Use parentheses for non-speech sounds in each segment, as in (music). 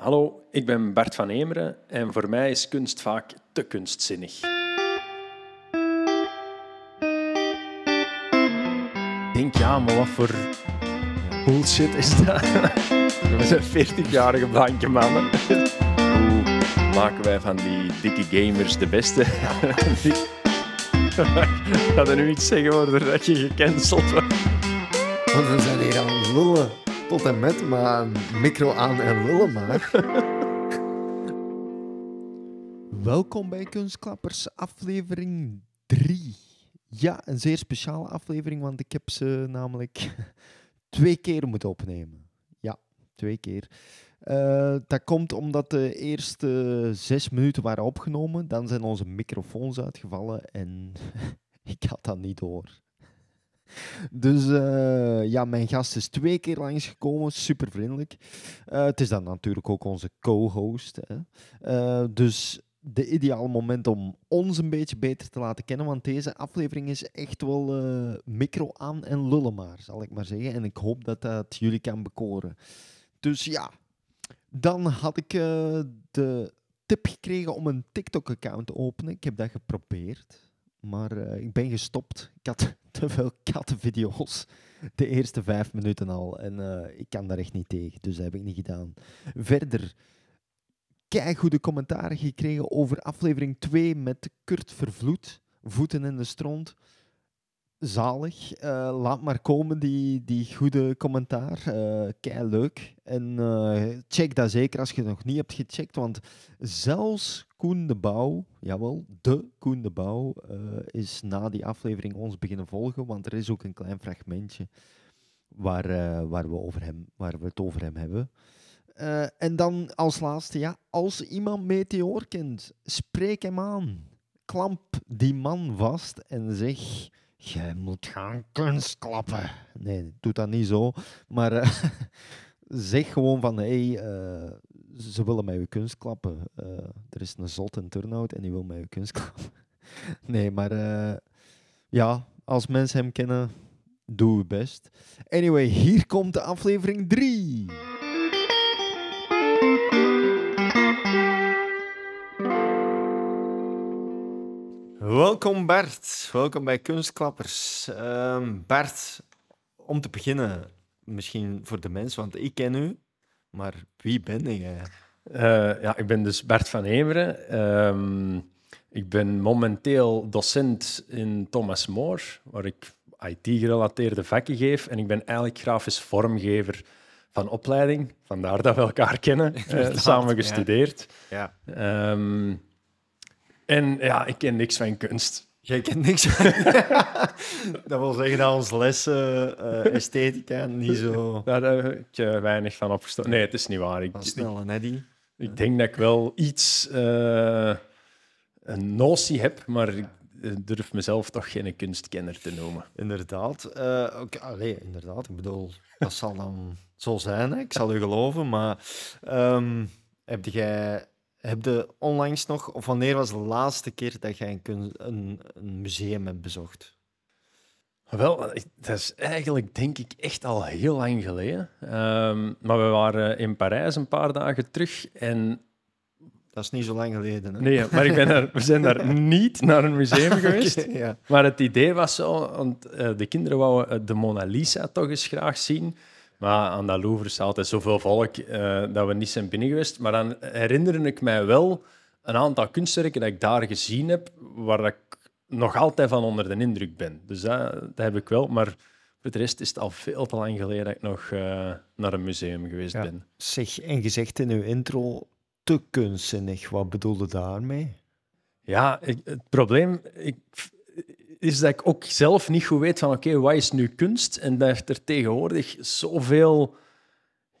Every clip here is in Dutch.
Hallo, ik ben Bert van Emeren en voor mij is kunst vaak te kunstzinnig. Ik denk, ja, maar wat voor bullshit is dat? (laughs) We zijn 40-jarige blanke mannen. Hoe maken wij van die dikke gamers de beste? (laughs) Ga er nu iets zeggen waardoor dat je gecanceld wordt? Want we zijn hier aan het lullen tot en met, maar micro aan en lullen maar. (laughs) Welkom bij Kunstklappers, aflevering 3. Ja, een zeer speciale aflevering, want ik heb ze namelijk (laughs) twee keer moeten opnemen. Ja, twee keer. Eh, dat komt omdat de eerste zes minuten waren opgenomen. Dan zijn onze microfoons uitgevallen en (laughs) ik had dat niet door. Dus eh, ja, mijn gast is twee keer langsgekomen, super vriendelijk. Eh, het is dan natuurlijk ook onze co-host. Eh, dus de ideale moment om ons een beetje beter te laten kennen, want deze aflevering is echt wel micro aan en lullen maar, zal ik maar zeggen. En ik hoop dat dat jullie kan bekoren. Dus ja, dan had ik de tip gekregen om een TikTok-account te openen. Ik heb dat geprobeerd. Maar eh, ik ben gestopt. Ik had (laughs) te veel kattenvideo's. (laughs) De eerste vijf minuten al. En eh, ik kan daar echt niet tegen. Dus dat heb ik niet gedaan. Verder, goede commentaren gekregen over aflevering 2 met Kurt Vervloed. Voeten in de stront. Zalig. Eh, laat maar komen, die, die goede commentaar. Kei leuk. En check dat zeker als je nog niet hebt gecheckt. Want zelfs Koen de Bouw, jawel, de Koen de Bouw, eh, is na die aflevering ons beginnen volgen. Want er is ook een klein fragmentje waar, eh, waar, we, over hem, waar we het over hem hebben. Eh, en dan als laatste, ja, als iemand Meteor kent, spreek hem aan. Klamp die man vast en zeg, jij moet gaan kunstklappen. Nee, doe dat niet zo. Maar (laughs) zeg gewoon van, hé, hey, ze willen mij uw kunst klappen. Eh, er is een zot in Turnhout en die wil mij uw kunst (laughs) klappen. nee, maar eh, ja, als mensen hem kennen, doe je best. Anyway, hier komt de aflevering 3. Welkom Bert, welkom bij Kunstklappers. Ehm, Bert, om te beginnen, misschien voor de mensen, want ik ken u, maar wie ben jij? Eh, ja, ik ben dus Bert van Emeren. Ehm, ik ben momenteel docent in Thomas More, waar ik IT-gerelateerde vakken geef. En ik ben eigenlijk grafisch vormgever van opleiding. Vandaar dat we elkaar kennen, (laughs) eh, samen gestudeerd. Ja. Ehm, en ja, ik ken niks van kunst. Jij kent niks. (laughs) dat wil zeggen dat onze lessen eh, esthetica niet zo Daar heb ik eh, weinig van opgestoken. Nee, het is niet waar. Ik, ik, snel en eddy. ik denk dat ik wel iets eh, een notie heb, maar ik durf mezelf toch geen kunstkenner te noemen. Inderdaad. Allee, inderdaad. Ik bedoel, dat zal dan zo zijn. Hè? Ik zal u geloven. Maar ehm, heb jij... Heb je onlangs nog, of wanneer was de laatste keer dat jij een, een, een museum hebt bezocht? Wel, dat is eigenlijk denk ik echt al heel lang geleden. Ehm, maar we waren in Parijs een paar dagen terug en Dat is niet zo lang geleden. Hè? nee, maar ik ben er, we zijn daar (laughs) niet naar een museum geweest. Ja. Maar het idee was zo, want eh, de kinderen wouden eh, de Mona Lisa toch eens graag zien. Maar aan dat Louvre is altijd zoveel volk eh, dat we niet zijn binnen geweest. Maar dan herinnerde ik mij wel een aantal kunstwerken dat ik daar gezien heb, waar ik nog altijd van onder de indruk ben. Dus dat, dat heb ik wel. Maar voor de rest is het al veel te lang geleden dat ik nog eh, naar een museum geweest Ja. ben. Zeg, en gezegd in uw intro, te kunstzinnig. Wat bedoelde daarmee? Ja, ik- het probleem ik, is dat ik ook zelf niet goed weet van oké, wat is nu kunst? En dat er tegenwoordig zoveel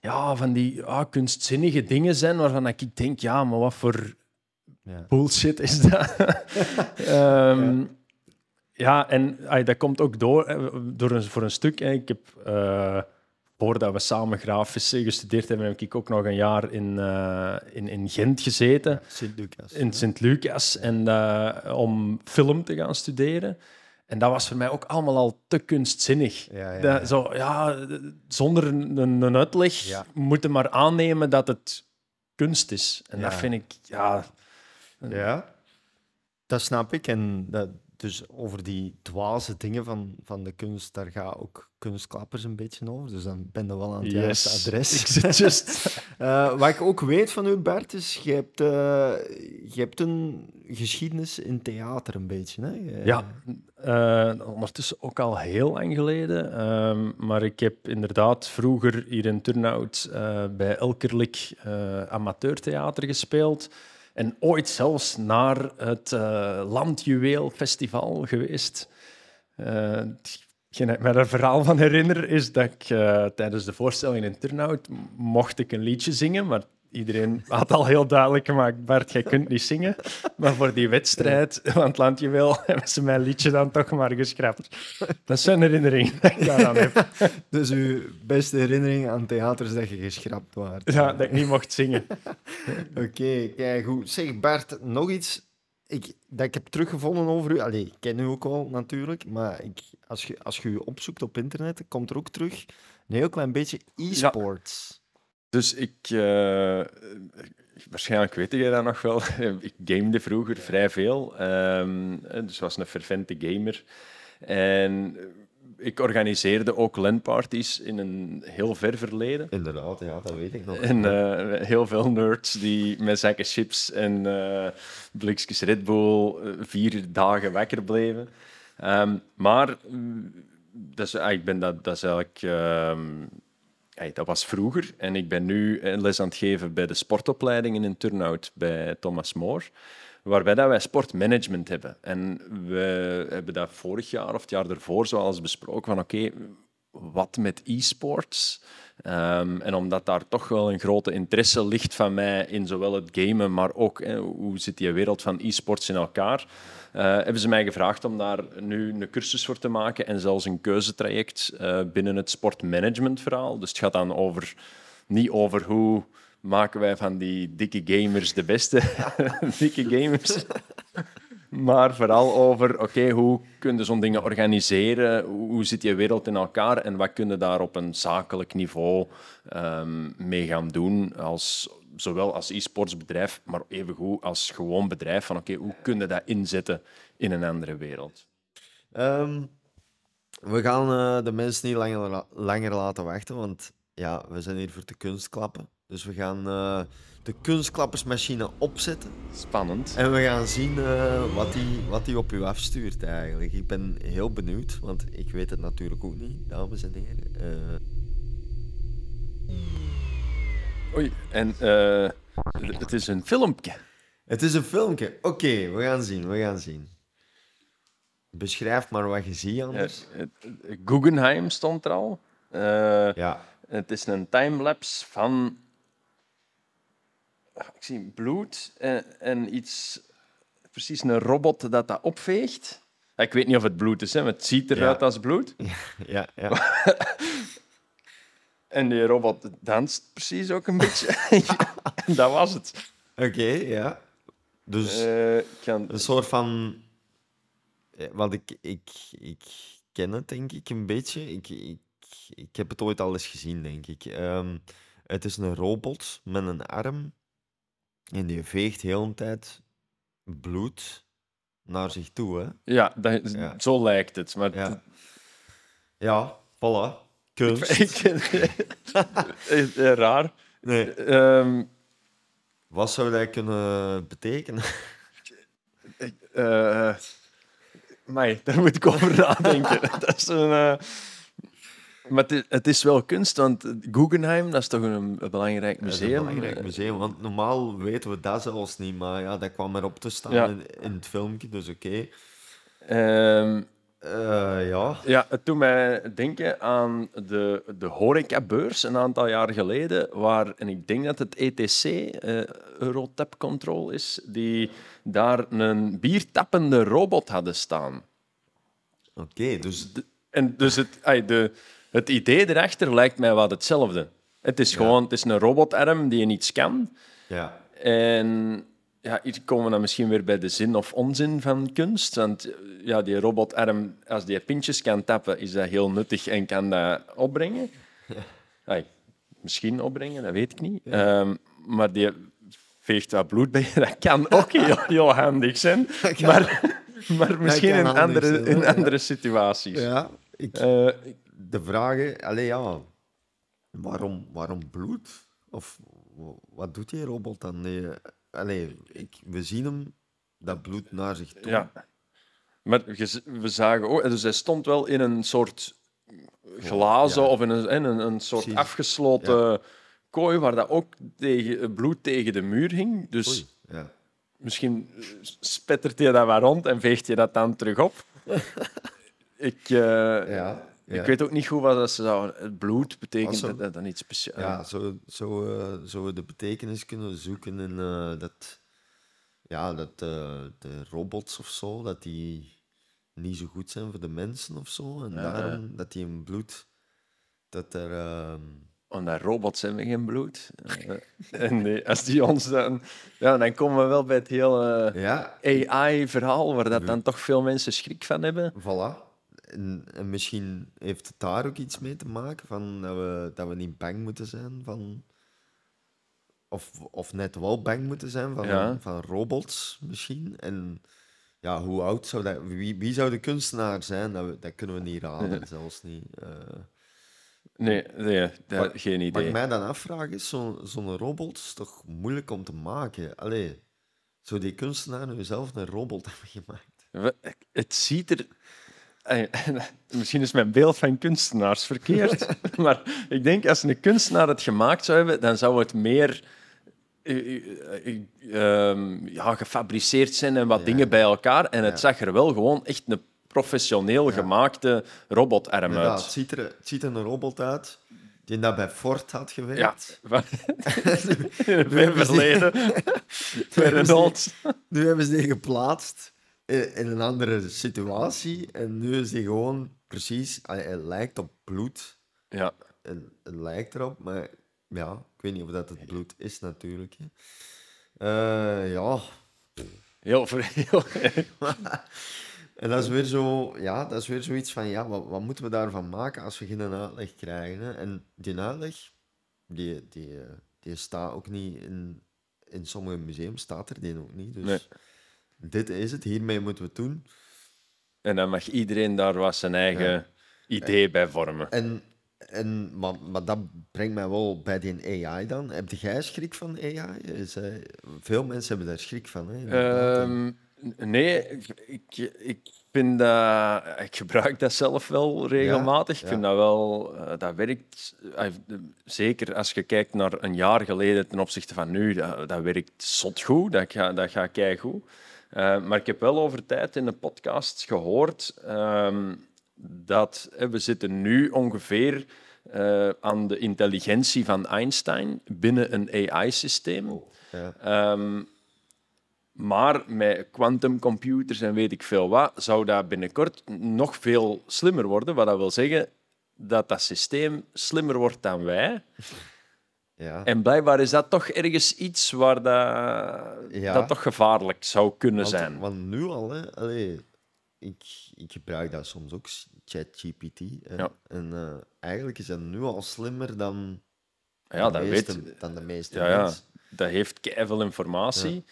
ja, van die ah, kunstzinnige dingen zijn waarvan ik denk, ja, maar wat voor Ja. bullshit is dat? (laughs) Ehm, ja. en ay, dat komt ook door, eh, door een, voor een stuk. hè. Ik heb, eh, voordat we samen grafisch gestudeerd hebben, heb ik ook nog een jaar in, eh, in, in Gent gezeten Sint-Lucas. in Sint-Lucas en eh, om film te gaan studeren. En dat was voor mij ook allemaal al te kunstzinnig. Ja, ja, Dat, ja. Zo, ja, zonder een, een uitleg Ja. moeten maar aannemen dat het kunst is. En dat vind ik, ja, Ja, dat snap ik. En dat, dus over die dwaze dingen van, van de kunst, daar gaat ook kunstklappers een beetje over. Dus dan ben je wel aan het juiste adres. Ik just... (laughs) Eh, wat ik ook weet van u, Bert, is je hebt, eh, je hebt een geschiedenis in theater een beetje. Hè? Ja, eh, ondertussen ook al heel lang geleden. Ehm, maar ik heb inderdaad vroeger hier in Turnhout bij Elkerlijk eh, amateurtheater gespeeld. En ooit zelfs naar het eh Landjuweel Festival geweest. Eh, hetgeen ik er verhaal van herinner is dat ik eh, tijdens de voorstelling in Turnhout mocht ik een liedje zingen, maar iedereen had al heel duidelijk gemaakt, Bart, jij kunt niet zingen. Maar voor die wedstrijd van het Landjuweel (laughs) hebben ze mijn liedje dan toch maar geschrapt. Dat is een herinnering dat ik daaraan heb. (laughs) Dus uw beste herinnering aan theater is dat je geschrapt waard. Ja, dat ik niet mocht zingen. (laughs) Oké, kijk goed. Zeg Bert, nog iets ik, dat ik heb teruggevonden over u. Allee, ik ken u ook al natuurlijk, maar ik, als, je, als je u opzoekt op internet, komt er ook terug een heel klein beetje e-sports. Dus ik... eh, waarschijnlijk weet jij dat nog wel. (laughs) ik gamede vroeger vrij veel. ehm, dus was een fervente gamer. En ik organiseerde ook LAN-parties in een heel ver verleden. Inderdaad, ja, dat weet ik nog. En eh, heel veel nerds die met zakken chips en eh blikjes Red Bull vier dagen wakker bleven. Ehm, maar mm, dat is, ah, ik ben dat, dat is eigenlijk... ehm, dat was vroeger. En ik ben nu les aan het geven bij de sportopleidingen in Turnhout bij Thomas Moore. Waarbij dat wij sportmanagement hebben. En we hebben dat vorig jaar of het jaar ervoor zoals besproken van oké, wat met e-sports? Ehm, en omdat daar toch wel een grote interesse ligt van mij in zowel het gamen, maar ook hoe zit die wereld van e-sports in elkaar, hebben ze mij gevraagd om daar nu een cursus voor te maken en zelfs een keuzetraject eh, binnen het sportmanagementverhaal. Dus het gaat dan over, niet over hoe maken wij van die dikke gamers de beste (laughs) dikke gamers. Maar vooral over, oké, hoe kun je zo'n dingen organiseren? Hoe hoe zit je wereld in elkaar? En wat kun je daar op een zakelijk niveau ehm, mee gaan doen? Als, zowel als e-sportsbedrijf, maar evengoed als gewoon bedrijf. Van oké, hoe kun je dat inzetten in een andere wereld? Ehm, we gaan eh, de mensen niet langer, la- langer laten wachten, want ja, we zijn hier voor de kunstklappen. Dus we gaan eh, de kunstklappersmachine opzetten Spannend. en we gaan zien eh, wat die wat die op u afstuurt eigenlijk. Ik ben heel benieuwd, want ik weet het natuurlijk ook niet, dames en heren. Eh, Oei, en eh, het is een filmpje. het is een filmpje. Oké, we gaan zien, we gaan zien. Beschrijf maar wat je ziet Eh, anders. eh, Guggenheim stond er al. Eh, Ja, Het is een timelapse van. Ah, Ik zie bloed en, en iets. Precies een robot dat dat opveegt. Ja, Ik weet niet of het bloed is, hè, maar het ziet eruit Ja. als bloed. (laughs) ja, ja. (laughs) En die robot danst precies ook een beetje. (laughs) en dat was het. Oké, ja. Dus... Eh, kan... Een soort van. Want ik, ik, ik ken het, denk ik, een beetje. Ik, ik, ik heb het ooit al eens gezien, denk ik. Ehm, het is een robot met een arm. En die veegt heel een tijd bloed naar zich toe. Hè? Ja, dat, Ja. zo lijkt het. Maar Ja. Ja, voilà. Kunst. ik, (laughs) eh, raar. Nee. Ehm, Wat zou dat kunnen betekenen? Eh, maar daar moet ik over nadenken. (laughs) dat is een, eh, Maar het is, het is wel kunst, want Guggenheim, dat is toch een, een belangrijk Dat is museum. een belangrijk museum, want normaal weten we dat zelfs niet. Maar ja, dat kwam erop te staan Ja. in, in het filmpje, dus oké. Ehm, Eh, ja. ja, het doet mij denken aan de, de horecabeurs een aantal jaar geleden, waar, en ik denk dat het ETC, eh Eurotap Control is, die daar een biertappende robot hadden staan. Oké, dus En dus het, de, het idee erachter lijkt mij wat hetzelfde. Het is gewoon het is een robotarm die iets kan. ja. En ja, hier komen we dan misschien weer bij de zin of onzin van kunst. Want eh, ja, die robotarm, als die pintjes kan tappen, is dat heel nuttig en kan dat opbrengen. Ai, misschien opbrengen, dat weet ik niet. Ehm, maar die, veegt wat bloed bij je. Dat kan ook heel, (laughs) heel handig zijn. Maar, (laughs) maar misschien in andere, zijn, in ja. andere situaties. Ja, ik, Eh, de vragen, allee, ja, waarom, waarom bloed? Of wat doet die robot dan? Nee, allee, ik, we zien hem dat bloed naar zich toe. Ja. Maar we zagen ook, dus hij stond wel in een soort glazen Ja. of in een, in een, een soort Precies. afgesloten kooi waar dat ook tegen, bloed tegen de muur hing. Dus Oei, ja. misschien eh, spettert je dat wat rond en veegt je dat dan terug op. (laughs) ik, eh, ja. Ik weet ook niet goed wat dat ze zou. Het bloed betekent Als ze- dat, dat dan iets speciaals. Ja, zo, zo, eh, zo we de betekenis kunnen zoeken in eh, dat, ja, dat eh, de robots of zo, dat die niet zo goed zijn voor de mensen of zo. En daarom dat die in bloed, dat er... ehm, Omdat robots hebben geen bloed. Eh, en die- als die ons dan... Ja, dan komen we wel bij het hele ja, AI-verhaal, waar dat dan toch veel mensen schrik van hebben. Voilà. En, en misschien heeft het daar ook iets mee te maken, van dat, we, dat we niet bang moeten zijn van... Of, of net wel bang moeten zijn van, Ja. van robots, misschien. En ja, hoe oud zou dat... Wie, wie zou de kunstenaar zijn? Dat, we- dat kunnen we niet raden, (laughs) zelfs niet. Eh, Nee, nee dat- Wat- geen wat idee. ik mij dan afvraag is, zo'n zo'n robot is toch moeilijk om te maken? Allee, zou die kunstenaar nu zelf een robot (laughs) hebben gemaakt? Het ziet er... Misschien is mijn beeld van kunstenaars verkeerd, (laughs) maar ik denk als een kunstenaar het gemaakt zou hebben, dan zou het meer eh, eh, eh, ehm, ja, gefabriceerd zijn en wat Ja. dingen bij elkaar. En het Ja. zag er wel gewoon echt een professioneel gemaakte robotarm uit. het ziet, er, het ziet er een robot uit die dat bij Ford had Ja, gewerkt. in het verleden. (laughs) Nu hebben ze die geplaatst in, in een andere situatie. En nu is die gewoon precies... Hij, hij lijkt op bloed. Ja. En het lijkt erop, maar ja, ik weet niet of dat het bloed is natuurlijk. Hè. Eh, ja, Heel, ver- (laughs) heel, (laughs) en dat is weer zo, ja, dat is weer zoiets van, ja, wat, wat moeten we daarvan maken als we geen uitleg krijgen? Hè? En die uitleg, die, die, eh, die staat ook niet in, in sommige museums, staat er die ook niet. Dus Nee. Dit is het, hiermee moeten we het doen. En dan mag iedereen daar wat zijn eigen idee bij vormen. En, en, maar, maar dat brengt mij wel bij die AI dan. Heb jij schrik van AI? Is, eh, veel mensen hebben daar schrik van. Hè, Ehm, nee, ik, ik, vind dat, ik gebruik dat zelf wel regelmatig. Ja, Ik vind dat wel, eh, dat werkt. eh, zeker als je kijkt naar een jaar geleden ten opzichte van nu, dat, dat werkt zot goed. Dat gaat dat gaat keigoed. Eh, maar ik heb wel over tijd in de podcast gehoord ehm, dat we zitten nu ongeveer eh, aan de intelligentie van Einstein binnen een AI-systeem. ja. Ehm, maar met quantumcomputers en weet ik veel wat, zou dat binnenkort nog veel slimmer worden. Wat dat wil zeggen dat dat systeem slimmer wordt dan wij. Ja. En blijkbaar is dat toch ergens iets waar dat, Ja. dat toch gevaarlijk zou kunnen Want, zijn. want nu al, hè, allee, ik, ik gebruik dat soms ook, ChatGPT. Ja. En eh, eigenlijk is dat nu al slimmer dan, ja, de, dat meeste, weet dan de meeste Ja, ja, mensen. dat heeft veel informatie.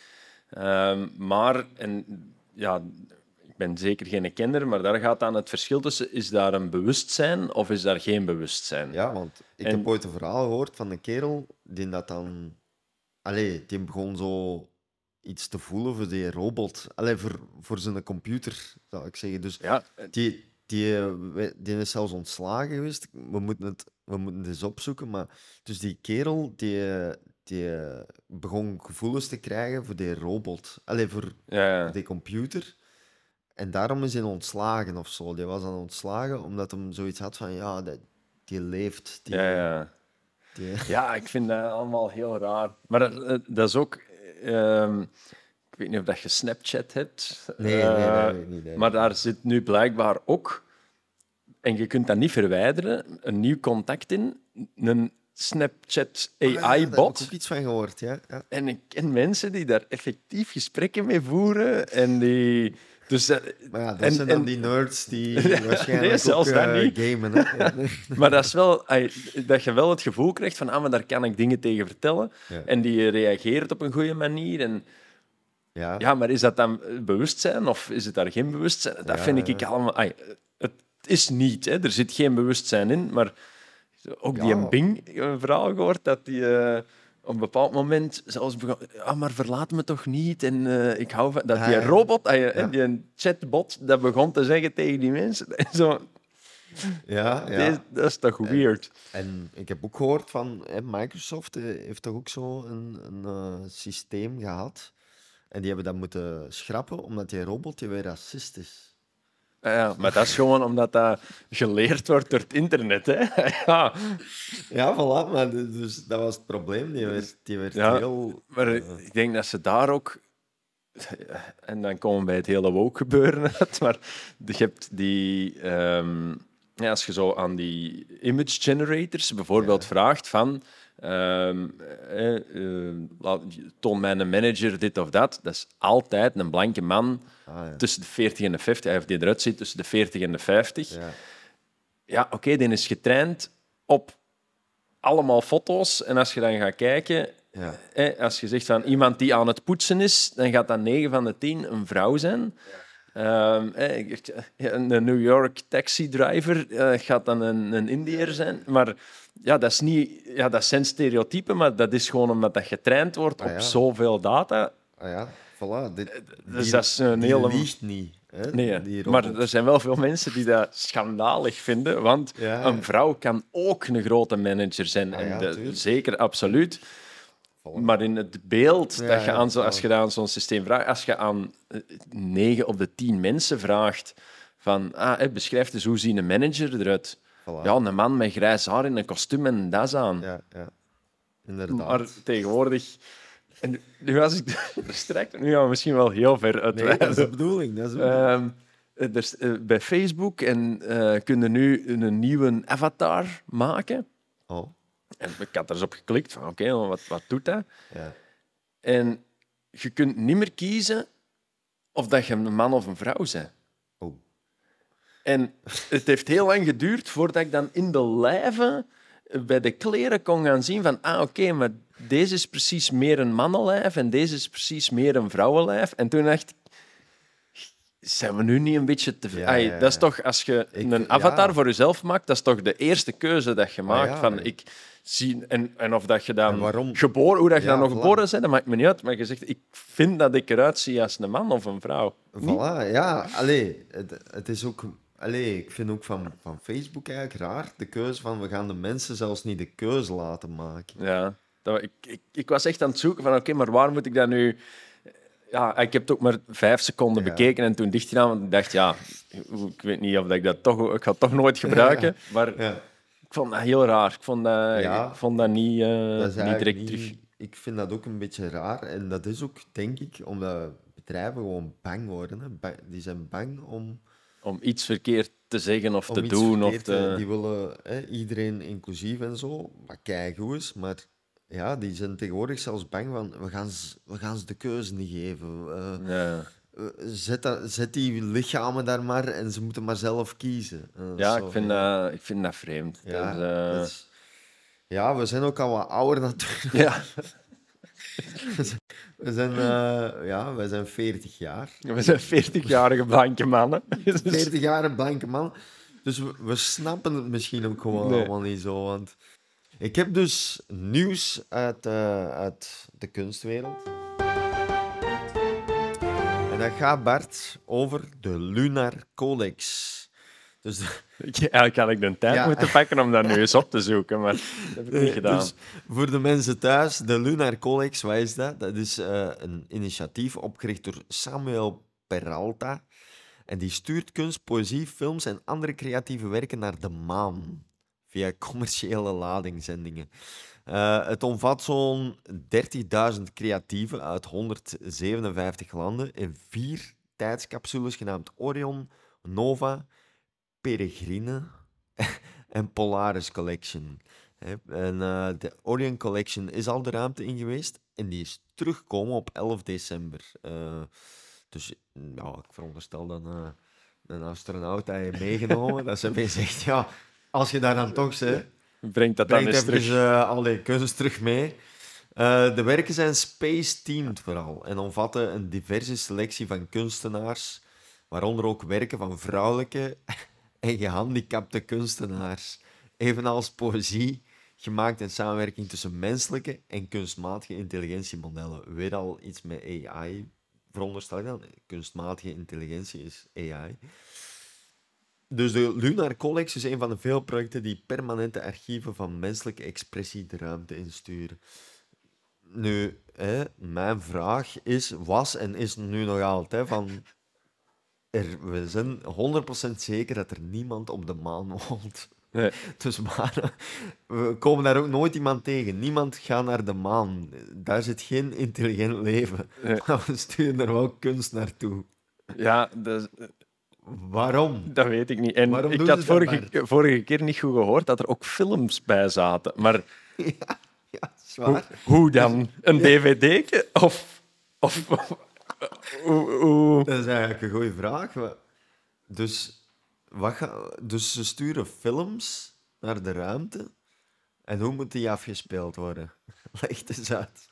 Ehm, maar, en, ja, ben zeker geen kenner, maar daar gaat dan het verschil tussen. Is daar een bewustzijn of is daar geen bewustzijn? Ja, want ik En- heb ooit een verhaal gehoord van een kerel die dat dan... Allee, die begon zo iets te voelen voor die robot. Allee, voor, voor zijn computer, zou ik zeggen. Dus Ja, die, die, eh, die is zelfs ontslagen geweest. We moeten het, we moeten het eens opzoeken. Maar, dus die kerel die, eh, die eh, begon gevoelens te krijgen voor die robot. Allee, voor ja, ja. die computer. En daarom is hij ontslagen of zo. Die was dan ontslagen omdat hij zoiets had van, ja, dat, die leeft. Die, ja, ja. die- (laughs) ja, ik vind dat allemaal heel raar. Maar dat, eh, dat is ook... ehm, ik weet niet of dat je Snapchat hebt. Nee, nee, eh, nee, nee, nee, nee. Maar daar zit nu blijkbaar ook... En je kunt dat niet verwijderen, een nieuw contact in. Een Snapchat Ah, ja, Daar heb AI-bot. ik ook iets van gehoord, ja. ja. En ik ken mensen die daar effectief gesprekken mee voeren en die Dus, eh, Maar ja, dat En- zijn dan en- die nerds die (laughs) Nee, waarschijnlijk zelfs ook eh, niet. gamen. Hè? (laughs) Nee. maar dat is wel dat je wel het gevoel krijgt van ah, maar daar kan ik dingen tegen vertellen. Ja. En die reageert op een goede manier. En Ja. ja, maar is dat dan bewustzijn of is het daar geen bewustzijn? Dat Ja, vind ik allemaal. het is niet, hè. er zit geen bewustzijn in. Maar ook die een Bing een verhaal gehoord dat die. eh, op een bepaald moment zelfs begon, ah, maar verlaat me toch niet. En eh, ik hou van dat Ah, die ja. robot, ah, ja, die een chatbot, dat begon te zeggen tegen die mensen. (laughs) Zo, Ja, ja. deze- dat is toch weird. En ik heb ook gehoord van hè, Microsoft eh, heeft toch ook zo een, een eh, systeem gehad. En die hebben dat moeten schrappen omdat die robot die weer racist is. Ja, maar dat is gewoon omdat dat geleerd wordt door het internet. Hè? (laughs) ja, Ja, voilà. Maar d- dus dat was het probleem. Die werd, die werd Ja, heel... maar ik denk dat ze daar ook... En dan komen we bij het hele woke gebeuren uit, maar je hebt die... ehm, ja, als je zo aan die image generators bijvoorbeeld vraagt van... ehm, eh, eh, toon mij een manager dit of dat. Dat is altijd een blanke man Ah, ja. tussen de 40 en de 50. Hij die eruit ziet tussen de 40 en de 50. Ja. Ja, oké, die is getraind op allemaal foto's. En als je dan gaat kijken, Ja. hè, als je zegt van iemand die aan het poetsen is, dan gaat dat 9 van de 10 een vrouw zijn. Ehm, hè, ik- een New York taxi driver eh, gaat dan een, een Indiër zijn. Maar ja, dat, is niet, ja, dat zijn stereotypen, maar dat is gewoon omdat dat getraind wordt Ah, op zoveel data. Ah ja, voilà. Dit, Dus die- dat is een die hele... liegt niet. Hè? Nee, maar er zijn wel veel mensen die dat schandalig vinden, want Ja. een vrouw kan ook een grote manager zijn. Ah en de- zeker, absoluut. Maar in het beeld Ja, dat je aan zo, als je dat aan zo'n systeem vraagt, als je aan eh, negen op de tien mensen vraagt van ah, beschrijf eens hoe ziet een manager eruit? Voilà. Ja, een man met grijs haar in een kostuum en een das aan. Ja, ja. Inderdaad. Maar tegenwoordig... En nu- was ik (laughs) verstrekt, nu gaan we misschien wel heel ver nee, uitweiden. dat is de bedoeling. Dat is de bedoeling. Ehm, er is, eh, bij Facebook en eh kunnen nu een nieuwe avatar maken. oh, En ik had er eens op geklikt van oké, wat, wat doet dat? ja. En je kunt niet meer kiezen of dat je een man of een vrouw bent. Oh. En het heeft heel lang geduurd voordat ik dan in de lijven bij de kleren kon gaan zien van ah oké, maar deze is precies meer een mannenlijf en deze is precies meer een vrouwenlijf. En toen dacht ik, zijn we nu niet een beetje te veel? Ja, Ai, ja, Dat is toch, als je Ik- een avatar voor jezelf maakt, dat is toch de eerste keuze dat je maakt. Ah, ja, van, ik zie, en, en of dat je dan geboren, hoe dat je dan nog voilà. geboren bent, dat maakt me niet uit. Maar je zegt, ik vind dat ik eruit zie als een man of een vrouw. Voilà, ja. Allee, het, het is ook... Allee, ik vind ook van, van Facebook eigenlijk raar, de keuze van we gaan de mensen zelfs niet de keuze laten maken. Ja, dat, ik, ik, ik was echt aan het zoeken van, oké, maar waar moet ik dat nu... Ja, ik heb het ook maar vijf seconden Ja. bekeken en toen dicht gedaan, want ik dacht, ja, ik weet niet of dat ik dat toch... Ik ga het toch nooit gebruiken, maar Ja, ik vond dat heel raar. Ik vond dat, ik vond dat niet, eh, dat niet direct niet- terug. Ik vind dat ook een beetje raar. En dat is ook, denk ik, omdat bedrijven gewoon bang worden. Hè. Die zijn bang om, Om iets verkeerd te zeggen of te doen. Of te- Die willen hè, iedereen inclusief en zo, wat keigoed is. Maar ja, die zijn tegenwoordig zelfs bang van, we gaan ze, we gaan ze de keuze niet geven. Ja. zet, dat, zet die lichamen daar maar en ze moeten maar zelf kiezen. Eh, Ja, zo, ik vind, dat, ik vind dat vreemd. Ja, is, eh, dat is- ja, we zijn ook al wat ouder natuurlijk. ja, (laughs) We zijn, eh, ja, wij zijn 40 jaar. we zijn 40-jarige blanke mannen. (laughs) Dus- 40 jaar een blanke man. Dus we, we snappen het misschien ook gewoon Nee. allemaal niet zo. Want ik heb dus nieuws uit, eh, uit de kunstwereld. En dat gaat, Bart, over de Lunar Codex. Dus Eigenlijk had ik de tijd Ja. moeten pakken om dat nu eens op te zoeken, maar dat heb ik niet gedaan. Dus voor de mensen thuis, de Lunar Codex, wat is dat? Dat is eh, een initiatief opgericht door Samuel Peralta. En die stuurt kunst, poëzie, films en andere creatieve werken naar de maan via (laughs) commerciële ladingzendingen. Eh, het omvat zo'n 30.000 creatieven uit 157 landen in vier tijdscapsules genaamd Orion, Nova, Peregrine (laughs) en Polaris Collection. En eh, de Orion Collection is al de ruimte in geweest en die is teruggekomen op 11 december. Eh, Dus ja, ik veronderstel dan eh, een astronaut dat je meegenomen, (laughs) dat ze mij zegt, ja, als je daar dan toch zit, Brengt dat dan eens terug. eh, al die kunst terug mee. Eh, de werken zijn space-themed vooral en omvatten een diverse selectie van kunstenaars, waaronder ook werken van vrouwelijke (laughs) en gehandicapte kunstenaars. Evenals poëzie, gemaakt in samenwerking tussen menselijke en kunstmatige intelligentiemodellen. Weer al iets met AI, veronderstel ik dan. Kunstmatige intelligentie is AI. Dus de Lunar Collex is een van de veel projecten die permanente archieven van menselijke expressie de ruimte insturen. Nu, hè, mijn vraag is, was en is nu nog altijd van... Er, we zijn 100% zeker dat er niemand op de maan (laughs) woont. Nee. Dus waar, we komen daar ook nooit iemand tegen. Niemand gaat naar de maan. Daar zit geen intelligent leven. Nee. Maar (laughs) we sturen er wel kunst naartoe. Ja, dat, Waarom? dat weet ik niet. En Waarom ik had vorige, vorige keer niet goed gehoord dat er ook films bij zaten. Maar (laughs) Ja, ja hoe, zwaar. hoe dan? Een dvd Of... of hoe, hoe- Dat is eigenlijk een goede vraag. Dus, wat ga, dus ze sturen films naar de ruimte. En hoe moet die afgespeeld worden? (laughs) Leg eens uit.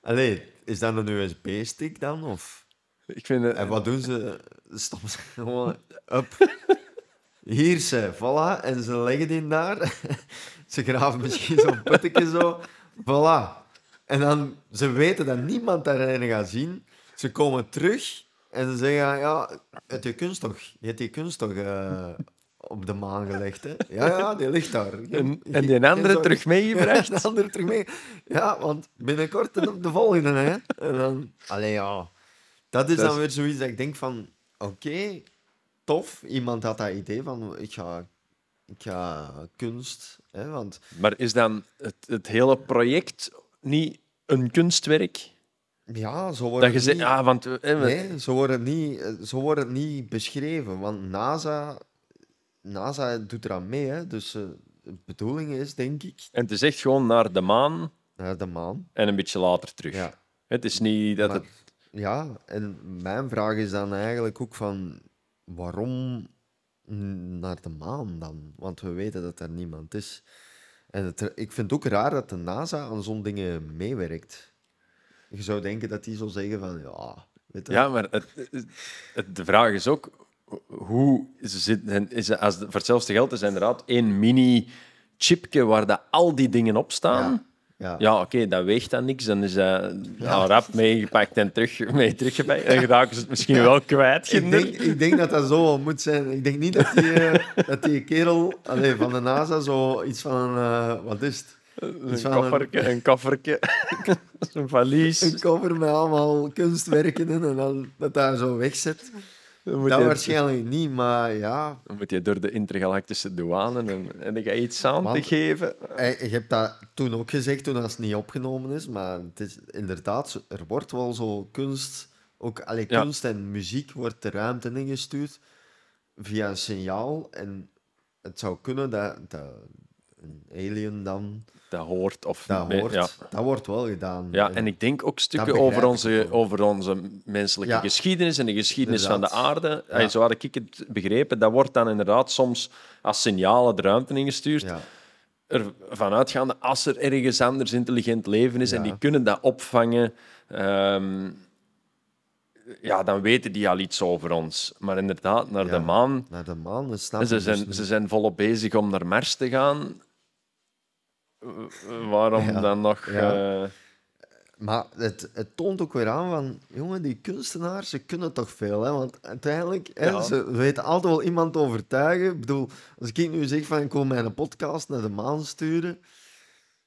Allee, is dat een USB-stick dan? Of... Ik vind het... En wat doen ze? Stoppen ze gewoon up. Hier ze, voilà. En ze leggen die daar. Ze graven misschien zo'n puttetje zo. Voilà. En dan, ze weten dat niemand daarin gaat zien. Ze komen terug en ze zeggen, ja, heb je kunst toch? Je hebt die kunst toch eh, op de maan gelegd, hè? Ja, ja, die ligt daar. En, en die andere terug meegebracht? (laughs) ja, de andere terug mee. Ja, want binnenkort op de volgende, hè. En dan... Allee, ja. Dat is Dat dan is- weer zoiets dat ik denk van... Oké, tof. Iemand had dat idee van... Ik ga, ik ga kunst... Hè, want Maar is dan het, het hele project niet een kunstwerk? ja, zo wordt Dat je niet... ah, want... eh, Nee, zo wordt, het niet, zo wordt het niet beschreven. Want NASA, NASA doet eraan mee, hè. Dus eh, de bedoeling is, denk ik, En het is echt gewoon naar de maan naar de maan. en een beetje later terug. Ja. Het is niet dat Maar- het... Ja, en mijn vraag is dan eigenlijk ook van waarom naar de maan dan? Want we weten dat er niemand is. En het, ik vind het ook raar dat de NASA aan zo'n dingen meewerkt. Je zou denken dat die zou zeggen van ja, weet je, Ja, maar het, het- de vraag is ook... Hoe zit, is het, als het, voor hetzelfde geld is er inderdaad één mini-chipje waar dat al die dingen op staan... ja. Ja, oké, dat weegt dan niks. Dan is dat al rap meegepakt en terug, mee teruggepakt. En raken ze het misschien wel kwijt. Ik denk, ik denk dat dat zo wel moet zijn. Ik denk niet dat die, eh, dat die kerel allee, van de NASA zo iets van, eh, wat is het? Een een- kofferke, een kofferke, (laughs) een valies. Een cover met allemaal kunstwerken in en dan dat daar zo wegzet. Moet, Dat je, waarschijnlijk niet, maar ja. dan moet je door de intergalactische douane en, en dan ga je iets aan te geven. Je hebt dat toen ook gezegd, toen het niet opgenomen is, maar het is inderdaad, er wordt wel zo kunst, ook Ja. kunst en muziek wordt de ruimte ingestuurd via een signaal. En het zou kunnen dat, dat een alien dan Dat hoort. Of, dat nee, hoort. Ja. Dat wordt wel gedaan. Ja, en ik denk ook stukken over onze, over onze menselijke Ja. geschiedenis en de geschiedenis van de aarde. Ja. Zo had ik het begrepen. Dat wordt dan inderdaad soms als signalen de ruimte ingestuurd. Ja. ervan uitgaande, als er ergens anders intelligent leven is en die kunnen dat opvangen, ehm, ja, dan weten die al iets over ons. Maar inderdaad, naar Ja. de maan, Naar de maan, dat ze dus zijn, ze zijn volop bezig om naar Mars te gaan. Waarom Ja. dan nog... Ja. eh, Maar het, het toont ook weer aan van, jongen, die kunstenaars, ze kunnen toch veel, hè? Want uiteindelijk, hè, ze weten altijd wel iemand overtuigen. Ik bedoel, als ik nu zeg van, ik wil mijn podcast naar de maan sturen,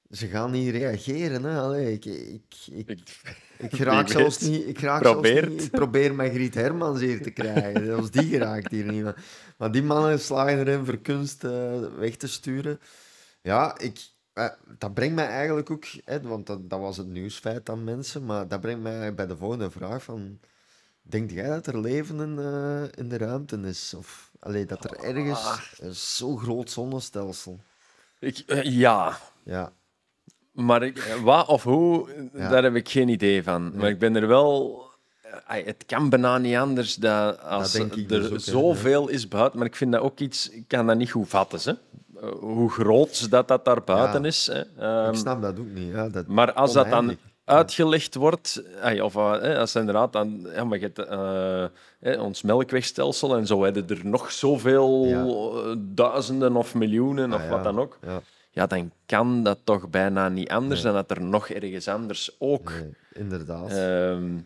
ze gaan niet reageren, hè? Allee, ik, ik, ik, ik- ik (laughs) raak zelfs niet... Ik raak zelfs niet... Ik probeer Margriet Hermans hier te krijgen. (laughs) Zelfs die geraakt hier niet. Maar, maar die mannen slagen erin voor kunst eh, weg te sturen. Ja, ik, eh, dat brengt mij eigenlijk ook... Hè, want dat, dat was het nieuwsfeit aan mensen. Maar dat brengt mij bij de volgende vraag van... Denk jij dat er leven in, eh, in de ruimte is? Of allee, dat er ergens een zo groot zonnestelsel... ik, eh, ja, Ja, maar ik, wat of hoe, Ja. daar heb ik geen idee van. Maar ik ben er wel... het kan bijna niet anders dat als er dus ook, hè. zoveel is buiten. Maar ik vind dat ook iets, ik kan dat niet goed vatten. Hè. Eh, hoe groot dat, dat daar buiten Ja. is. Hè. Ehm, ik snap dat ook niet. Ja, dat, maar als dat dan uitgelegd wordt, ai, of eh, hè, als inderdaad dan, ja, maar je eh, ons melkwegstelsel en zo hebben er nog zoveel Ja. eh, duizenden of miljoenen Ah, of wat dan ook. Ja, Ja, dan kan dat toch bijna niet anders Nee. dan dat er nog ergens anders ook nee, inderdaad. ehm,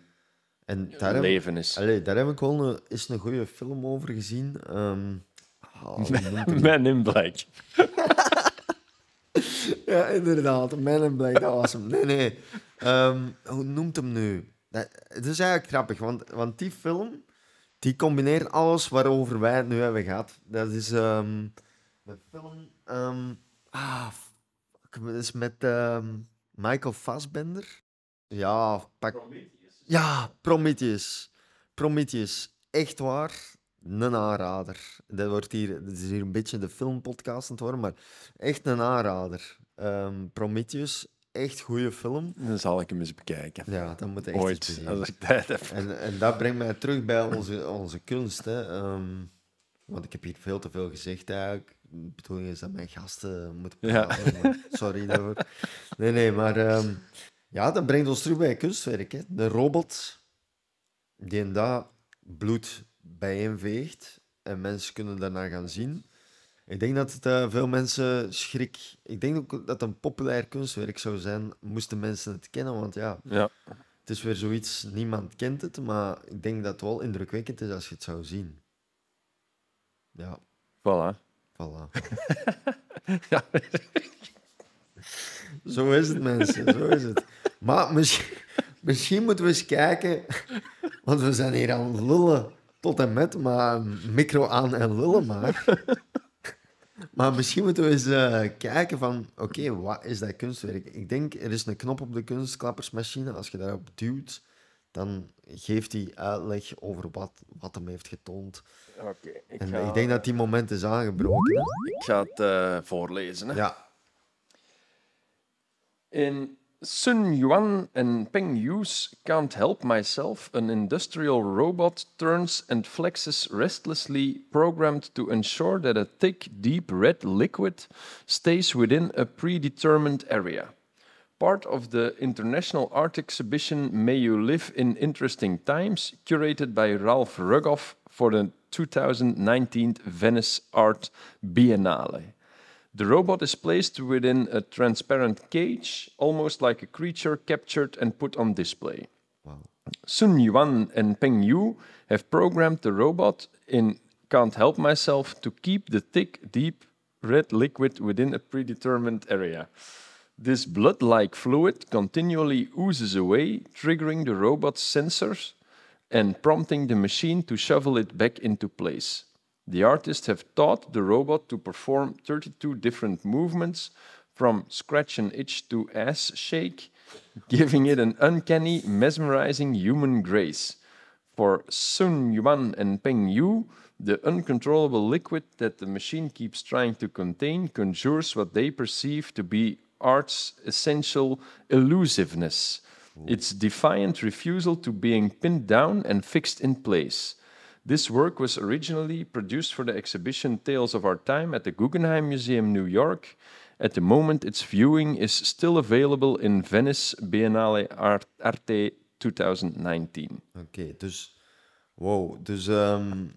en daar leven is. allee, daar heb ik wel een, is een goede film over gezien. Ehm, die? Men (laughs) in Black. (laughs) Ja, inderdaad. Man in Black, dat was hem. Nee, nee. Ehm, hoe noemt hem nu? Dat, het is eigenlijk grappig, want, want die film die combineert alles waarover wij het nu hebben gehad. Dat is ehm de film... ehm, ah, fuck, dat is met ehm, Michael Fassbender. Ja, pak... Ja, Prometheus. Prometheus. Echt waar. Een aanrader. Dat, wordt hier, dat is hier een beetje de filmpodcast aan het worden, maar echt een aanrader. Ehm, Prometheus, echt goede film. Dan zal ik hem eens bekijken. Ja, dat moet echt Ooit, als ik tijd heb. En, en dat brengt mij terug bij onze, onze kunst. Hè. Ehm, want ik heb hier veel te veel gezegd eigenlijk. De bedoeling is dat mijn gasten moeten praten. Sorry daarvoor. Nee, nee, maar ehm, ja, dat brengt ons terug bij kunstwerk. Hè. De robot die in dat bloed bijeenveegt en mensen kunnen daarna gaan zien. Ik denk dat het eh, veel mensen schrik... Ik denk ook dat een populair kunstwerk zou zijn, moesten mensen het kennen. Want ja, Ja. het is weer zoiets, niemand kent het, maar ik denk dat het wel indrukwekkend is als je het zou zien. Ja, Voilà. voilà. (laughs) Ja. Zo is het, mensen, zo is het. Maar misschien, misschien moeten we eens kijken, want we zijn hier aan het lullen tot en met, maar micro aan en lullen maar. (laughs) Maar misschien moeten we eens eh, kijken van, oké, wat is dat kunstwerk? Ik denk, er is een knop op de kunstklappersmachine. Als je daarop duwt, dan geeft hij uitleg over wat, wat hem heeft getoond. Oké, ik, En ga, ik denk dat die moment is aangebroken. ik ga het eh, voorlezen. Hè. Ja, In Sun Yuan and Peng Yu's Can't Help Myself, an industrial robot turns and flexes restlessly, programmed to ensure that a thick, deep red liquid stays within a predetermined area. Part of the International Art Exhibition May You Live in Interesting Times, curated by Ralph Rugoff for the 2019 Venice Art Biennale. The robot is placed within a transparent cage, almost like a creature captured and put on display. Wow. Sun Yuan and Peng Yu have programmed the robot in Can't Help Myself to keep the thick, deep red liquid within a predetermined area. This blood like fluid continually oozes away, triggering the robot's sensors and prompting the machine to shovel it back into place. The artists have taught the robot to perform 32 different movements, from scratch and itch to ass shake, giving it an uncanny, mesmerizing human grace. For Sun Yuan and Peng Yu, the uncontrollable liquid that the machine keeps trying to contain conjures what they perceive to be art's essential elusiveness, its defiant refusal to being pinned down and fixed in place. This work was originally produced for the exhibition Tales of Our Time at the Guggenheim Museum, New York. At the moment, its viewing is still available in Venice Biennale Arte 2019. Oké, dus... Wow, dus ehm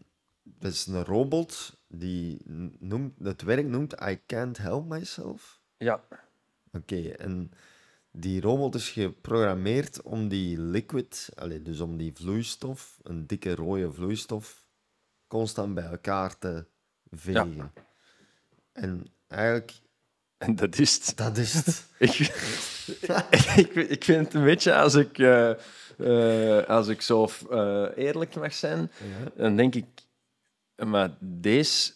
dat is een robot die noemt, het werk noemt I Can't Help Myself. Ja, Oké, en die robot is geprogrammeerd om die liquid, allee, dus om die vloeistof, een dikke rode vloeistof, constant bij elkaar te vegen. En eigenlijk, en dat is het. dat is het. (laughs) Ik, ik, ik vind het een beetje als ik, eh, eh, als ik zo eh, eerlijk mag zijn, dan denk ik, maar deze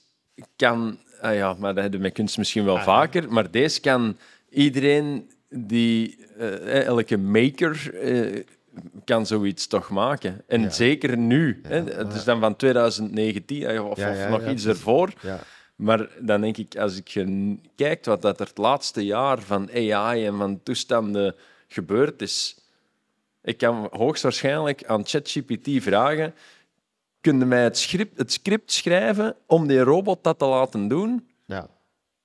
kan, ah ja, maar dat hebben we met kunst misschien wel vaker, maar deze kan iedereen die, eh, elke maker eh, kan zoiets toch maken. En Ja. zeker nu. hè, het is dan van 2019 eh, of, of nog iets precies. ervoor. Ja, Maar dan denk ik, als ik je kijkt wat dat er het laatste jaar van AI en van toestanden gebeurd is, Ik kan hoogstwaarschijnlijk aan ChatGPT vragen: kun je mij het script, het script schrijven om die robot dat te laten doen? Ja,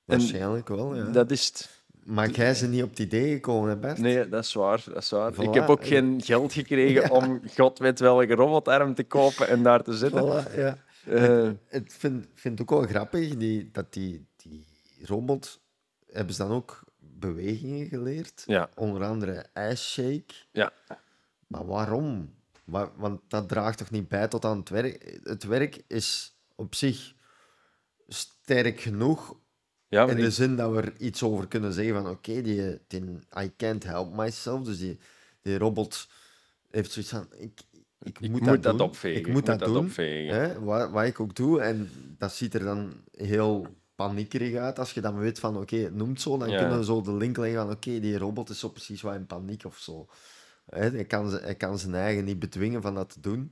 waarschijnlijk wel. Ja. Dat is het. Maar jij ze niet op het idee gekomen, hè? Nee, dat is waar. Dat is waar. Voilà. Ik heb ook geen geld gekregen (laughs) Ja. om god weet welke robotarm te kopen en daar te. Voilà, ja. Eh, Ik vind, vind het ook wel grappig die, dat die, die robot... Hebben ze dan ook bewegingen geleerd? ja, Onder andere ijsshake. ja. Maar waarom? Wa- Want dat draagt toch niet bij tot aan het werk? Het werk is op zich sterk genoeg ja in de zin dat we er iets over kunnen zeggen van oké, die, die I can't help myself. Dus die, die robot heeft zoiets van ik, ik, ik moet, moet dat opvegen. Ik moet dat, doen. opvegen. Hè, wat, wat ik ook doe. En dat ziet er dan heel paniekerig uit. Als je dan weet van oké, het noemt zo, dan Ja. kunnen we zo de link leggen van oké, die robot is zo precies wat in paniek of zo. Hè, hij, kan, ze- hij kan zijn eigen niet bedwingen van dat te doen.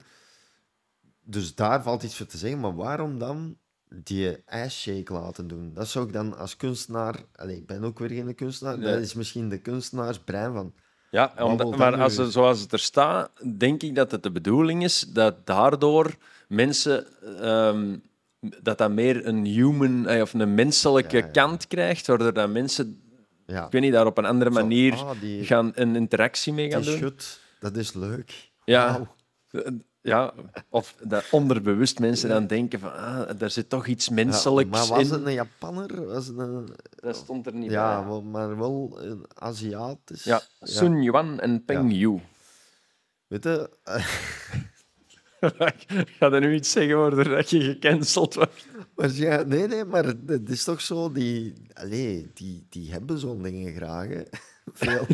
Dus daar valt iets voor te zeggen. Maar waarom dan die ijsshake laten doen? Dat zou ik dan als kunstenaar... Allee, ik ben ook weer geen kunstenaar. Nee. Dat is misschien de kunstenaarsbrein van... Ja, omdat- maar als zoals het er staat, denk ik dat het de bedoeling is dat daardoor mensen ehm, dat dat meer een human eh, of een menselijke Ja, ja. kant krijgt, waardoor dat mensen, Ja, ik weet niet, daar op een andere Zo, manier ah, die- gaan een interactie mee gaan doen. schut, dat is leuk. Ja. Ja, of dat onderbewust mensen dan denken van, ah, daar zit toch iets menselijks maar was in. het een Japanner? Was het een... Dat stond er niet Ja, bij. wel- maar wel een Aziatisch. Ja, Sun Yuan en Peng Yu. Weet je, (laughs) Ga er nu iets zeggen waardoor dat je gecanceld wordt? maar ja, nee, nee, maar het het is toch zo, die, allee, die, die hebben zo'n dingen graag. Hè. (laughs) Veel.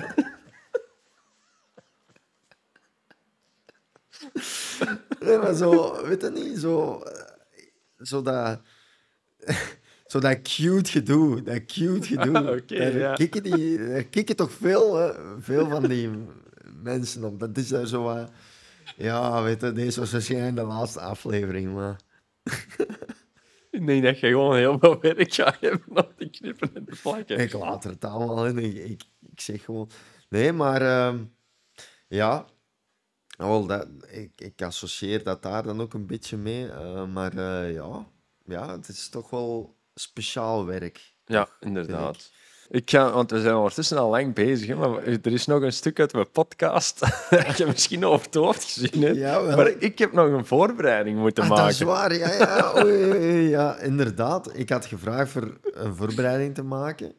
Nee, maar zo, weet je niet, zo, eh, zo dat, (laughs) zo dat cute gedoe, dat cute gedoe. Ah, (laughs) oké, daar, ja. kikken die, daar kikken toch veel, hè, veel van die mensen op. Dat is daar zo wat... Ja, weet je, deze was waarschijnlijk de laatste aflevering, maar... (laughs) Ik denk dat je gewoon heel veel werk gaat hebben om te knippen en te plakken. Ik laat het allemaal in. Ik, ik, ik zeg gewoon... Nee, maar... ehm, ja... Wel, dat, ik, ik associeer dat daar dan ook een beetje mee. eh, maar eh, ja... Ja, het is toch wel speciaal werk. Ja, inderdaad. Ik ga, want we zijn ondertussen al lang bezig, hè, maar er is nog een stuk uit mijn podcast (laughs) dat je misschien over het hoofd gezien hebt. Jawel. maar ik heb nog een voorbereiding moeten Ah, maken. dat is waar, ja, ja. (laughs) Oei, oei, oei, ja, inderdaad. Ik had gevraagd voor een voorbereiding te maken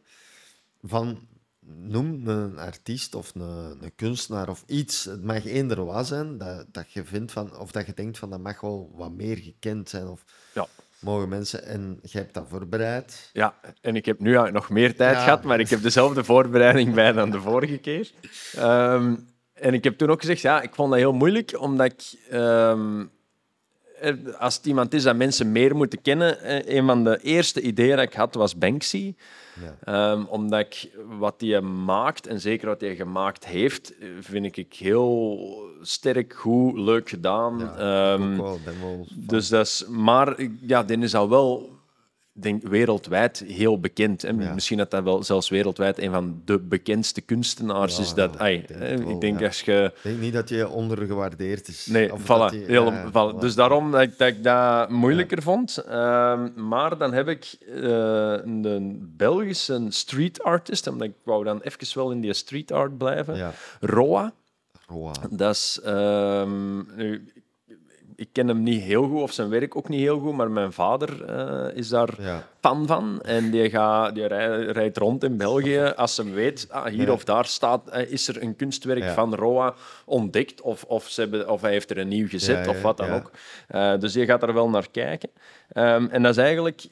van... Noem een artiest of een, een kunstenaar of iets. Het mag eender wat zijn dat, dat je vindt van... Of dat je denkt van, dat mag wel wat meer gekend zijn. Of Ja. mogen mensen... En je hebt dat voorbereid. Ja, en ik heb nu nog meer tijd Ja. gehad, maar ik heb dezelfde voorbereiding (laughs) bij dan de vorige keer. Ehm, en ik heb toen ook gezegd, ja, ik vond dat heel moeilijk, omdat ik... ehm, eh, als het iemand is dat mensen meer moeten kennen, eh, een van de eerste ideeën dat ik had was Banksy. Ja. Ehm, omdat ik wat hij maakt, en zeker wat hij gemaakt heeft, eh, vind ik heel sterk, goed, leuk gedaan. Ja, Ehm, ook wel, dus dat is, maar ja, die is al wel denk, wereldwijd heel bekend. En Ja. Misschien dat dat wel zelfs wereldwijd een van de bekendste kunstenaars Ja, is. Dat, ai, ik denk het ik wel, denk ja. als je... Ik denk niet dat je ondergewaardeerd is. Nee, Of voilà. dat je- heel, voilà. Dus daarom dat ik, dat ik dat moeilijker vond. Ehm, maar dan heb ik eh, een Belgische street artist, omdat ik wou dan even wel in die street art blijven. Roa. Wow. Dat is... ehm, nu, ik ken hem niet heel goed, of zijn werk ook niet heel goed, maar mijn vader eh, is daar Ja. fan van. En die, gaat, die rij- rijdt rond in België als ze weet, ah, hier Ja. of daar staat, eh, is er een kunstwerk Ja. van Roa ontdekt, of, of, ze hebben, of hij heeft er een nieuw gezet, of wat dan ook. Eh, dus die gaat er wel naar kijken. Ehm, en dat is eigenlijk...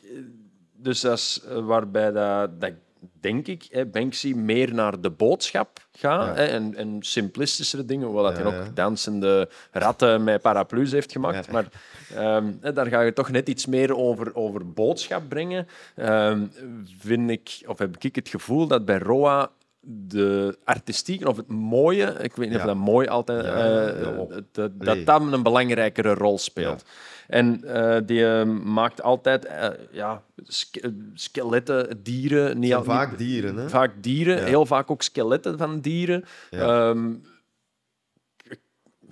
Dus dat is waarbij dat, dat denk ik, Banksy meer naar de boodschap gaat Ja. en, en simplistischere dingen, hoewel dat Ja, hij ook dansende ratten met paraplu's heeft gemaakt. Maar ehm, daar ga je toch net iets meer over, over boodschap brengen. Ehm, vind ik, of heb ik het gevoel dat bij Roa de artistiek of het mooie, ik weet niet of dat mooi altijd, eh, dat dat een belangrijkere rol speelt. En eh, die eh, maakt altijd eh, ja, ske- skeletten, dieren. Niet al- vaak dieren, hè? Vaak dieren, Ja. heel vaak ook skeletten van dieren. Ja. Ehm,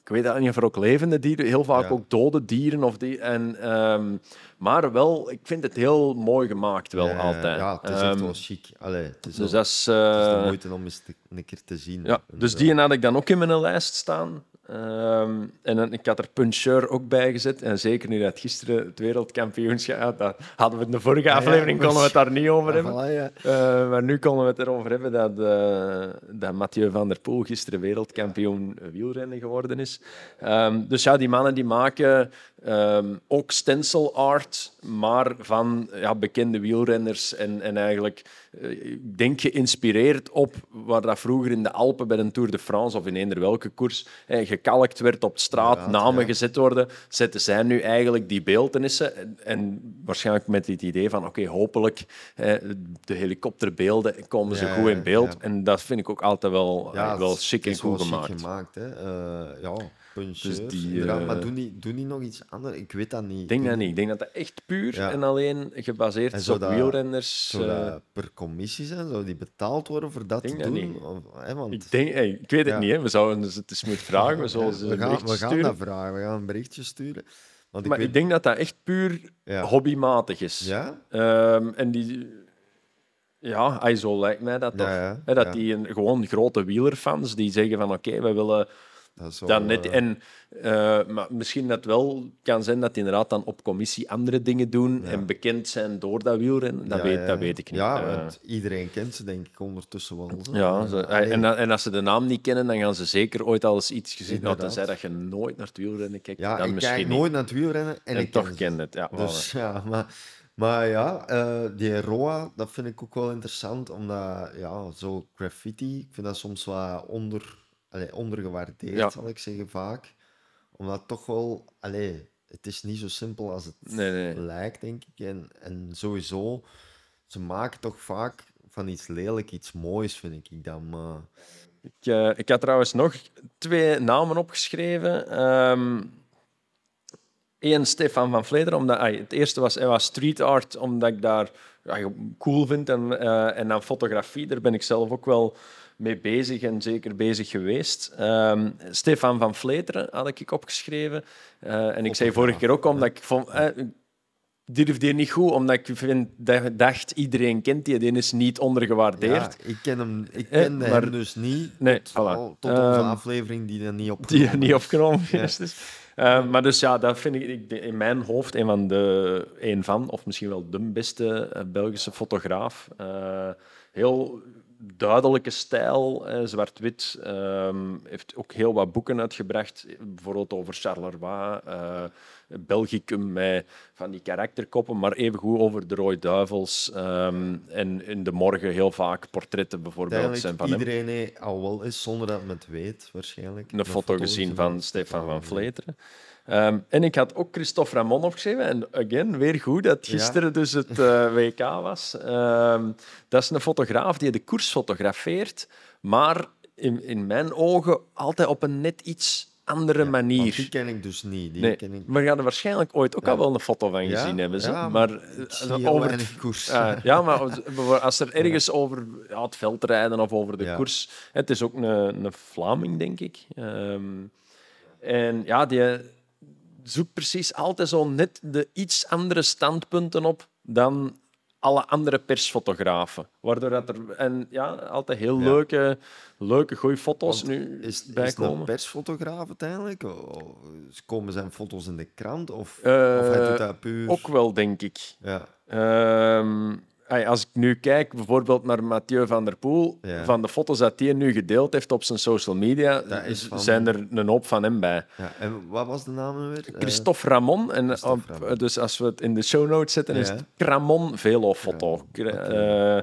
ik weet dat niet of er ook levende dieren, heel vaak Ja. ook dode dieren. Of die, en, ehm, maar wel, ik vind het heel mooi gemaakt wel Ja, altijd. Ja, het is echt Ehm, wel chic. Allee, het is, dus wel- dat is... het is de moeite om eens te, een keer te zien. ja, dus die had ik dan ook in mijn lijst staan. Ehm, en dan, ik had er Puncheur ook bij gezet. En zeker nu dat gisteren het wereldkampioenschap... Dat hadden we in de vorige ja, aflevering konden we het daar niet over Ja, hebben. Eh, maar nu konden we het erover hebben dat, eh, dat Mathieu van der Poel gisteren wereldkampioen wielrennen geworden is. Ehm, dus ja, die mannen die maken ehm, ook stencil art, maar van ja, bekende wielrenners. En, en eigenlijk, ik denk geïnspireerd op waar dat vroeger in de Alpen bij de Tour de France of in eender welke koers eh, gekalkt werd op straat, namen ja. gezet worden, zetten zij nu eigenlijk die beeldenissen. En, en waarschijnlijk met het idee van, oké, hopelijk eh, de helikopterbeelden komen ze goed in beeld. En dat vind ik ook altijd wel, wel chic en goed chic gemaakt. hè. Eh, ja, Dus die, eh, maar doen die, doen die nog iets anders? Ik weet dat niet. Ik denk dat niet. Ik denk dat dat echt puur Ja. en alleen gebaseerd En is op dat- wielrenners. Zou eh, dat per commissie zijn? Zou die betaald worden voor dat te doen? Of, want, ik, denk, hey, ik weet het Ja. niet. Hè. We zouden dus het eens moeten vragen. (laughs) We zullen ze we een gaan, berichtje we gaan sturen. dat vragen. We gaan een berichtje sturen. Want ik maar weet... ik denk dat dat echt puur Ja. hobbymatig is. Ja? Ehm, en die... Ja, zo lijkt mij dat toch. Ja, ja, Hè, dat die een, gewoon grote wielerfans die zeggen van oké, we willen Dat is wel, dan net... eh, En, eh, maar misschien dat het wel kan zijn dat inderdaad dan op commissie andere dingen doen Ja. en bekend zijn door dat wielrennen. Dat, ja, weet, dat weet ik niet. Ja, Eh, want iedereen kent ze denk ik ondertussen wel. zo. Ja, ze- en, en als ze de naam niet kennen, dan gaan ze zeker ooit al eens iets gezien hebben. Inderdaad. Tenzij dat je nooit naar het wielrennen kijkt, ja, dan ik misschien kijk niet. nooit naar het wielrennen en, En ik toch ken het, ja. Dus ja, maar, maar ja, die Roa, dat vind ik ook wel interessant, omdat ja, zo graffiti, ik vind dat soms wat onder, allee, ondergewaardeerd, Ja. zal ik zeggen, vaak. Omdat toch wel, allee, het is niet zo simpel als het Nee, nee. lijkt, denk ik. En, en sowieso, ze maken toch vaak van iets lelijk iets moois, vind ik dan. Ik, eh, ik had trouwens nog twee namen opgeschreven. Ehm Eén, Stefan van Vlederen. Omdat, het eerste was, hij was street art, omdat ik daar ja, cool vind. En, eh, en dan fotografie, daar ben ik zelf ook wel mee bezig en zeker bezig geweest. Ehm, Stefan van Vleteren had ik opgeschreven. Eh, en ik zei vorige keer ook, omdat ik vond... eh, durfde hier niet goed, omdat ik vind, dacht, iedereen kent die, die is niet ondergewaardeerd. ja, ik ken hem, ik Eh, maar- hem dus niet. Nee, tot, voilà. tot onze Ehm, aflevering die er niet op die er niet opgenomen is. Eh, maar dus ja, dat vind ik, in mijn hoofd een van de, een van, of misschien wel de beste Belgische fotograaf. Heel duidelijke stijl, eh, zwart-wit. Ehm, heeft ook heel wat boeken uitgebracht, bijvoorbeeld over Charleroi, eh Belgicum met van die karakterkoppen, maar evengoed over de Rode Duivels. ehm, en in de morgen heel vaak portretten bijvoorbeeld zijn van iedereen al wel eens, zonder dat men het weet, waarschijnlijk. een foto gezien van Stefan van Vleteren. Ehm, en ik had ook Christophe Ramon opgeschreven. En again, weer goed dat gisteren dus het eh, WK was. Ehm, dat is een fotograaf die de koers fotografeert, maar in, in mijn ogen altijd op een net iets andere manier. die ken ik dus niet. Die Nee, ken ik... maar je gaat er waarschijnlijk ooit ook Ja. al wel een foto van Ja? gezien hebben. Ze. Ja, maar eh, over het weinig koers. Ah, ja, maar (laughs) als- er ergens over ja, het veld rijden of over de koers... Het is ook een, een Vlaming, denk ik. Ehm, en ja, die zoekt precies altijd zo net de iets andere standpunten op dan alle andere persfotografen. Waardoor dat er en ja, altijd heel Ja. leuke, leuke goede foto's Want nu is, is bij komen. persfotograaf uiteindelijk? O- Komen zijn foto's in de krant? Of, Eh, of hij doet dat puur... Ook wel, denk ik. Ja, Ehm, als ik nu kijk bijvoorbeeld naar Mathieu van der Poel, Ja. van de foto's dat hij nu gedeeld heeft op zijn social media, Dat is van- zijn er een hoop van hem bij. ja. En wat was de naam weer? Eh, Christophe Ramon. En Christophe op- Ramon. Dus als we het in de show notes zetten, is het Cramon Velo-foto. Eh,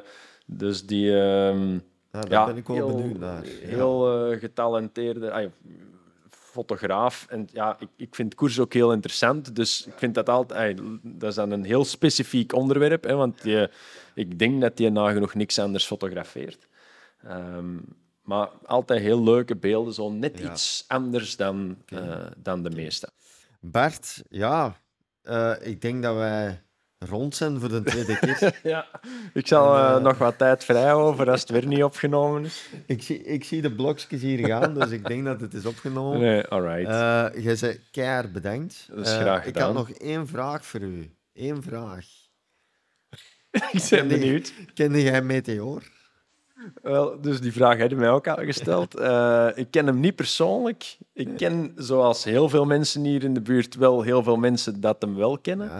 dus die... ehm, ah, daar ja, ben ik wel heel, benieuwd naar. Ja. Heel eh, getalenteerde ay, fotograaf. En ja, ik, ik vind koers ook heel interessant. Dus ik vind dat altijd... dat is dan een heel specifiek onderwerp. Hè, want die, ik denk dat hij nagenoeg niks anders fotografeert. Ehm, maar altijd heel leuke beelden. Zo net Ja. iets anders dan, eh, dan de meeste. Bart, ja, eh, ik denk dat wij rond zijn voor de tweede keer. (laughs) Ja, ik zal En, eh, eh, nog wat tijd vrij over als het weer niet opgenomen is. ik, zie, ik zie de blokjes hier gaan, dus ik denk dat het is opgenomen. Nee, alright. Eh, jij zei keihard bedankt. Dat is graag Ik had nog één vraag voor u. Eén vraag. (laughs) ik ben benieuwd. Kende jij Meteor? Wel, dus die vraag heb je mij ook al gesteld. (laughs) Eh, ik ken hem niet persoonlijk. Ik ken, zoals heel veel mensen hier in de buurt, wel heel veel mensen dat hem wel kennen.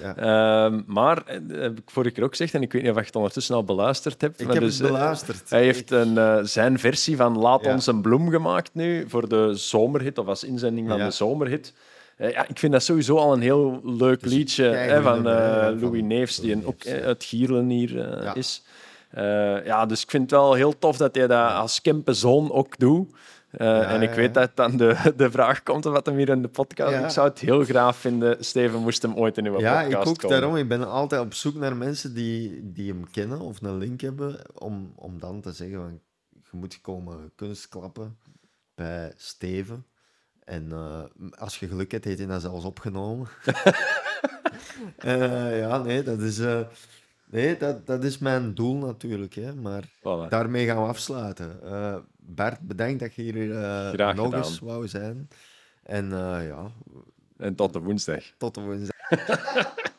Ja. Ehm, maar, eh, dat heb ik vorige keer ook gezegd, en ik weet niet of je het ondertussen al beluisterd hebt. ik maar heb dus, het eh, beluisterd. Hij heeft een, eh, zijn versie van Laat Ja. ons een bloem gemaakt nu voor de zomerhit, of als inzending van de zomerhit. Eh, ja, ik vind dat sowieso al een heel leuk liedje hè, van eh, Louis Neefs, die ook eh, uit Gierlen hier eh, is. Eh, ja, dus ik vind het wel heel tof dat hij dat als Kempenzoon ook doet. Eh, en ik ja, weet ja. dat dan de, (laughs) de vraag komt of wat hem hier in de podcast... Ja. Ik zou het heel graag vinden, Steven moest hem ooit in uw Ja, podcast ik ook komen. daarom. Ik ben altijd op zoek naar mensen die, die hem kennen of een link hebben, om, om dan te zeggen van, je moet komen kunstklappen bij Steven. En eh, als je geluk hebt, heeft hij dat zelfs opgenomen. (laughs) Ja, nee, dat is, nee dat, dat is mijn doel natuurlijk. Hè, maar Voilà. daarmee gaan we afsluiten. Eh, Bert, bedankt dat je hier eh, nog eens wou zijn. En eh, ja, En tot de woensdag. tot de woensdag. (laughs)